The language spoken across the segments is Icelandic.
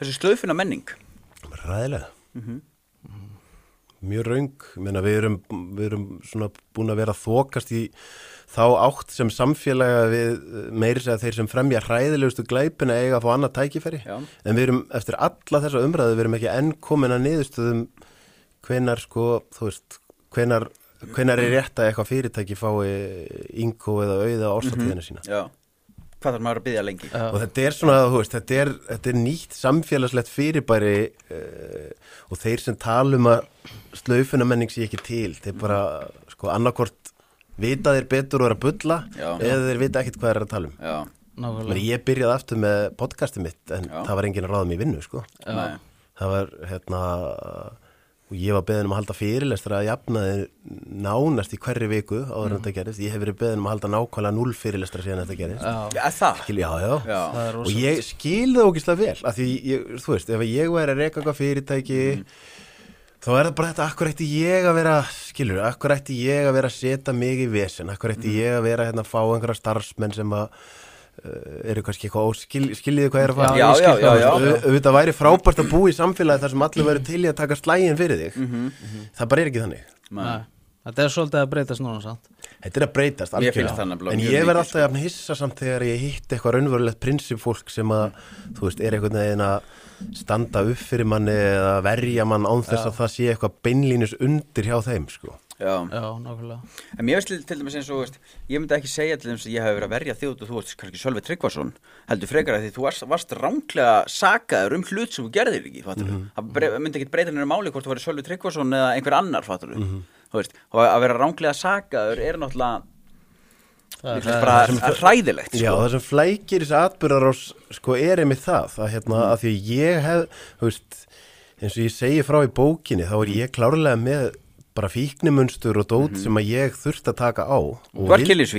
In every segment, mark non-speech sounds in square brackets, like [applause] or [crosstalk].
þessi slöfuna menning. Ræðilega Mhm. mjög raung við, erum, við erum svona búin að vera að þokast í þá átt sem samfélaga við meiri segja þeir sem fremja hræðilegustu glæpina eiga að fá annað tækifæri. Já. en við erum eftir alla þessa umræðu við erum ekki enn komin að niðurstöðum hvenar sko þú veist hvenar, hvenar er rétt að eitthvað fyrirtæki fái yngo eða auða orsatíðina sína. Já, hvað þarf maður að byggja lengi? Og þetta er svona, þú veist, þetta er, þetta er nýtt samfélagslegt fyrirbæri uh, og þeir sem tala um að slaufuna menning sé ekki til þeir bara, sko, annarkvort vita þeir betur og er að bulla Já. eða þeir vita ekkit hvað er að tala um. Já, nákvæmlega. Ég byrjaði aftur með podcasti mitt en Já. það var enginn að ráða mig í vinnu, sko. Nei, það var, hérna og ég var beðin um að halda fyrirlestra að jafna þeir nánast í hverri viku áður en þetta gerist, ég hef verið beðin um að halda nákvæmlega null fyrirlestra síðan þetta gerist Já, Já, er það? Skil, já, já, Já, það er og ég skil það ógislega vel af því, ég, þú veist, ef ég væri að reyka eitthvað fyrirtæki þá er það bara þetta, akkur ætti ég að vera skilur, akkur ætti ég að vera að setja mig í vesen, akkur ætti ég að vera hérna að fá einhverja starfsmenn sem að eru kannski eitthvað óskil, skiljiði hvað er að fara? Auðvitað væri frábært að búa í samfélagi þar sem allir væri til í að taka slægin fyrir þig. Það bara er ekki þannig. Nei. Þetta er svolítið að breytast núna samt. Þetta er að breytast nefnilega En ég verð alltaf jafn hissa samt þegar ég hitt eitthvað raunverulegt prinsipfólk sem að, þú veist, er einhvern veginn að standa upp fyrir manni eða verja mann án þess að það sé eitthvað beinlínus undir hjá þeim, sko. Já. Já, nákvæmlega. En mér veist til dæmis eins og, veist, ég myndi ekki segja til dæmis að ég hef verið að verja þig og þú veist kannski Sölvi Tryggvason heldur frekar að því þú varst, varst ránglega sakaður um hlut sem þú gerðir ekki, fattur Mhm. það myndi ekki breyta henni máli hvort þú verið Sölvi Tryggvason eða einhver annar, Mhm. þú veist, og að vera ránglega sakaður er náttúrulega Það líklega bara hræðilegt, Já, sko. það sem flækir þessi atbyrðarás, sko, er einmitt það, að hérna, að því ég hef, eins og ég segi frá í bókinni, þá er ég klárlega með bara fíknimunstur og dót sem að ég þurft að taka á. og Þú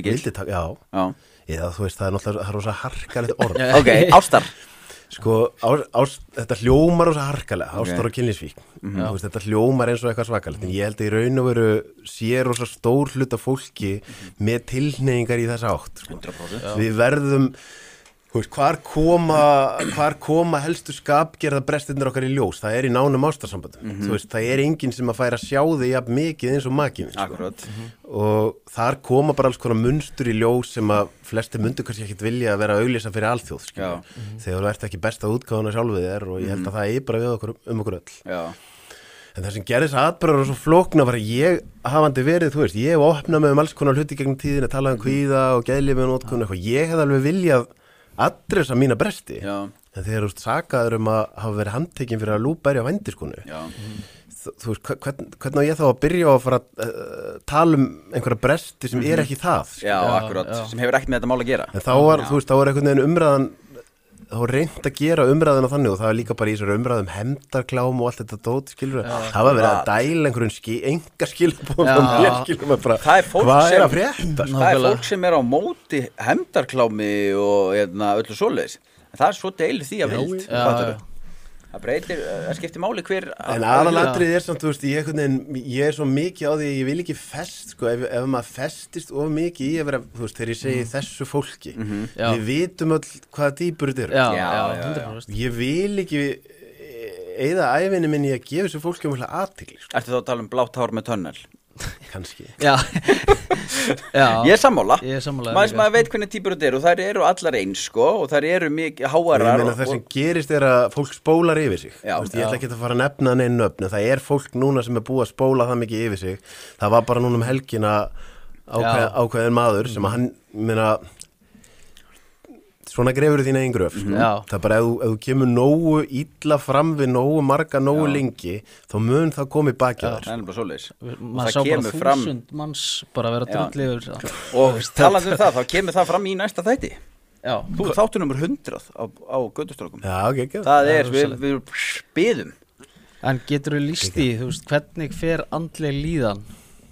vildi taka- Já, Já. eða þú veist, það er náttúrulega, rosa harkalegt orð. [laughs] Ok, ástar Sko, á, á, þetta hljómar ósa harkalega, Ok. ástar og kynlífsvík Þú veist, þetta hljómar eins og eitthvað svakalegt en ég held að í raun og veru sé rosa stór hluta fólki með tilneyingar í þessa átt sko. 100% Við verðum veist, hvar koma hvar koma helstu skapgerða brestirnir okkar í ljós, það er í nánum ástarsambandum þú veist, það er enginn sem að færa sjá þig jafn mikið eins og makinn sko. Akkurat. Og þar koma bara alls konar munstur í ljós sem að flesti mundur kannski ekkit vilja að vera að auglýsa fyrir alþjóð skilur. þegar þú ert ekki besta útgáðuna sjálfið þér og ég held að það er bara við okkur um okkur öll. Já, en það sem gerðist aðbærar og svo flókna var að ég hafandi verið, þú veist, ég hef opnað með um alls konar hluti gegn tíðin að tala um kvíða og geðlifin og notkun eitthvað, ég hef alveg viljað adressa mína bresti. Já, en þegar þú sakaður um að hafa verið handtekinn fyrir að lúbærja vændiskonu já. Þú þú veist, hvern, hvernig á ég þá að byrja á að fara að uh, tala um einhverja bresti sem er ekki það? Já, Já, akkurat, já. sem hefur ekkert með þetta mál að gera. En þá var, þú veist, þá var einhvern veginn umræðan þá reynd að gera umræðina þannig og það var líka bara í þessari umræðum hemdarklám og allt þetta dót, skilur það var verið að dæla einhverjum ski, enga mér skilur maður bara. Það er fólk hvað sem- er að frétta sko? Það er fólk sem er á móti hemdarklámi og hérna, öllu svoleiðis. En það er svo deil því að vild já, fattarðu? já. Það breytir, það skiptir máli hver En aðalatrið er samt, þú veist, ég, veginn, ég er svo mikið á því að ég vil ekki fest, sko, ef, ef maður festist of mikið í að vera, þú veist, þegar ég segi þessu fólki, Já. við vitum öll hvaða dýpur þetta eru. Já, Já, já, já, já. 100% Ég vil ekki eða æfinni minni í að gefa þessu fólki um aðtikli, sko, Ertu þá að tala um blátt hár með tönnel? Kannski. Já, já Ég er sammála Ég er sammála Maður, maður veit hvernig típur þetta eru og þær eru allar eins sko og þær eru mikið háarar og, það sem gerist er að fólk spólar yfir sig. Já, Þú veist, ég já. ætla ekki að fara að nefna neinn nöfn, það er fólk núna sem er búið að spóla það mikið yfir sig. Það var bara núna um helgina ákveð, Já. ákveðin maður sem að hann, meina, svona grefur þín eigin gröf. sko. Já. Það er bara ef, þú- ef þú kemur nógu illa fram við nógu marga, nógu Já. lengi, þá mun það komið bakið það þar. er bara svoleiðis Maður það sá bara kemur fram- þúsund manns bara vera Já. drullið yfir og talandi um það, þá kemur það fram í næsta þætti Já, Þú þáttu nummer 100 á, á gödustrókum Já, ok, ekki. Það er, við, við byðum En getur þú líst í, þú veist, hvernig fer andleg líðan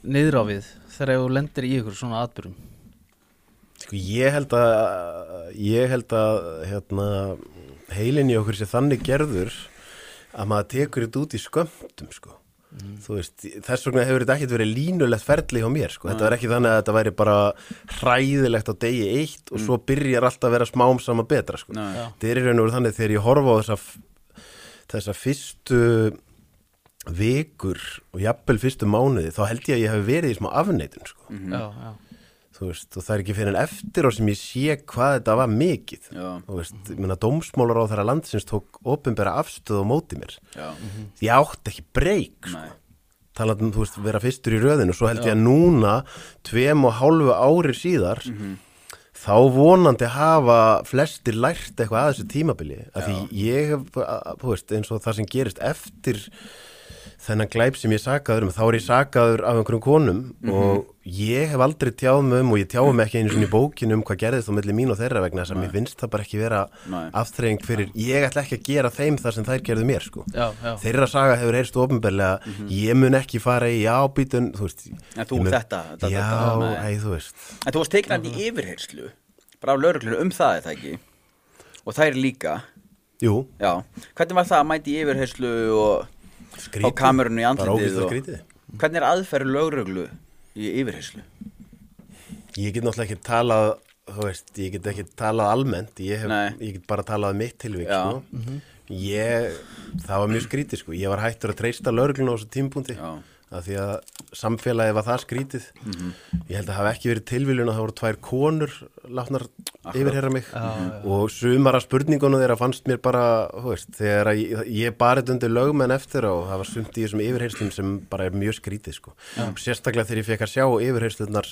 niður á við þegar þú lendir í ykkur svona atbyrjum? Sko ég held að ég held að hérna, heilin í okkur sé þannig gerður að maður tekur þetta út í skömmtum sko. Þú veist, þess vegna hefur þetta ekkert verið línulegt ferli hjá mér sko. Þetta er ekki þannig að þetta væri bara hræðilegt á degi eitt og svo byrjar alltaf að vera smám sama betra sko. Þetta er í raun og veru þannig þegar ég horfa á þessa þessa fyrstu vikur og jafnvel fyrstu mánuði þá held ég að ég hef verið í smá afneitun sko. já, já, þú veist, og það er ekki fyrir en eftir á sem ég sé hvað þetta var mikið. Já. þú veist, ég meina dómsmálar á þeirra landsins tók ofinbera afstöð á móti mér. Já, ég átti ekki breyk sko. talað um, þú veist, vera fyrstur í röðinu svo held ég að núna, tveim og hálfu ári síðar þá vonandi hafa flestir lært eitthvað að þessu tímabili. Af því ég hef, þú veist, eins og það sem gerist eftir þennan glæp sem ég sakaður um, þá er ég sakaður af einhverjum konum og ég hef aldrei tjáð mig um og ég tjáð mig ekki einu svona í bókinu um hvað gerðist á milli mín og þeirra vegna þess að mér finnst það bara ekki vera aftreying fyrir, ég ætla ekki að gera þeim það sem þær gerðu mér sko. Já, já. þeirra saga hefur heyrst ofinberlega ég mun ekki fara í ábítun þú veist, En þú mun- þetta, þetta, já, þetta, nei. ei, þú veist. En þú varst hann í yfirheyrslu bara af lauruglur um það, er það ekki? Og þær líka. Jú, Já, hvernig var það að mæti í yfirheyrslu og skrítið, á kamerunni í andlitið hvernig er aðferð lauruglu í yfirheyrslu? ég get náttúrulega ekki talað þú veist, ég get ekki talað almennt ég, hef, ég get bara talað um mitt tilvík sko. ég, það var mjög skrítið sko. ég var hættur að treysta lögreglun á þessu tímpúndi Já. Af því að samfélagið var það skrítið Mhm. ég held að hafa ekki verið tilvíljun að það voru tvær konur látnar yfirherra mig og sumara spurningunum þeirra fannst mér bara þú veist, þegar að ég, ég barið undir lögmenn eftir og það var sumt í þessum yfirherslum sem bara er mjög skrítið sko. sérstaklega þegar ég fekk að sjá yfirherslunar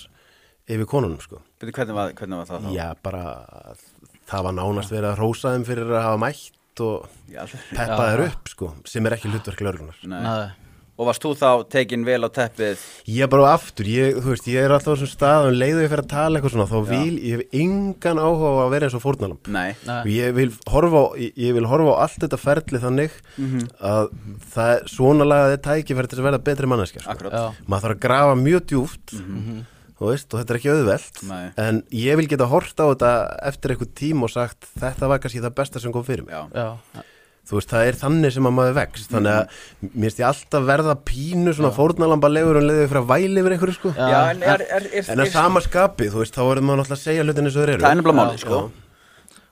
yfir konunum sko. Byrju, hvernig, var, hvernig var það þá? já bara það var nánast verið að rósa þeim fyrir að hafa mætt og Já. peppa Já. þeir upp sko, sem er ekki hlutverk lögreglunar Nei. Og varst þú þá tekin vel á teppið? Ég er bara aftur, ég, þú veist, ég er alltaf á þessum stað og leiðu ég fyrir að tala eitthvað svona, þá vil, ég hef engan áhuga á að vera eins og fórnalamb. Nei, Nei. Og ég vil horfa á, ég, ég vil horfa á allt þetta ferli þannig að það er svona lagaði tækifæri til að verða betri manneskja. Sko. akkurat Já. Maður þarf að grafa mjög djúft, þú veist, og þetta er ekki auðvelt, Nei. en ég vil geta hort á þetta eftir eitthvað tím og sagt, þetta var kannski það besta sem kom fyrir mig. Já, Já, Þú veist, það er þannig sem að maður vext, þannig að mér finnst ég alltaf verða pínu svona fórnalamba legur og leiður fyrir að væli yfir einhverju, sko. Já. En er, er, er, En að sama skapi, þú veist, þá verður maður náttúrulega að segja hlutin eins og þeir eru. Það er nefnilega málið, sko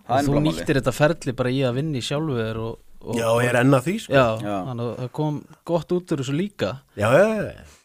Það er þú nýttir þetta ferli bara í að vinna í sjálfu þér og, og Já, ég er enn að því, sko. Já, Já. þannig að það kom gott út úr þessu líka Já, já, já.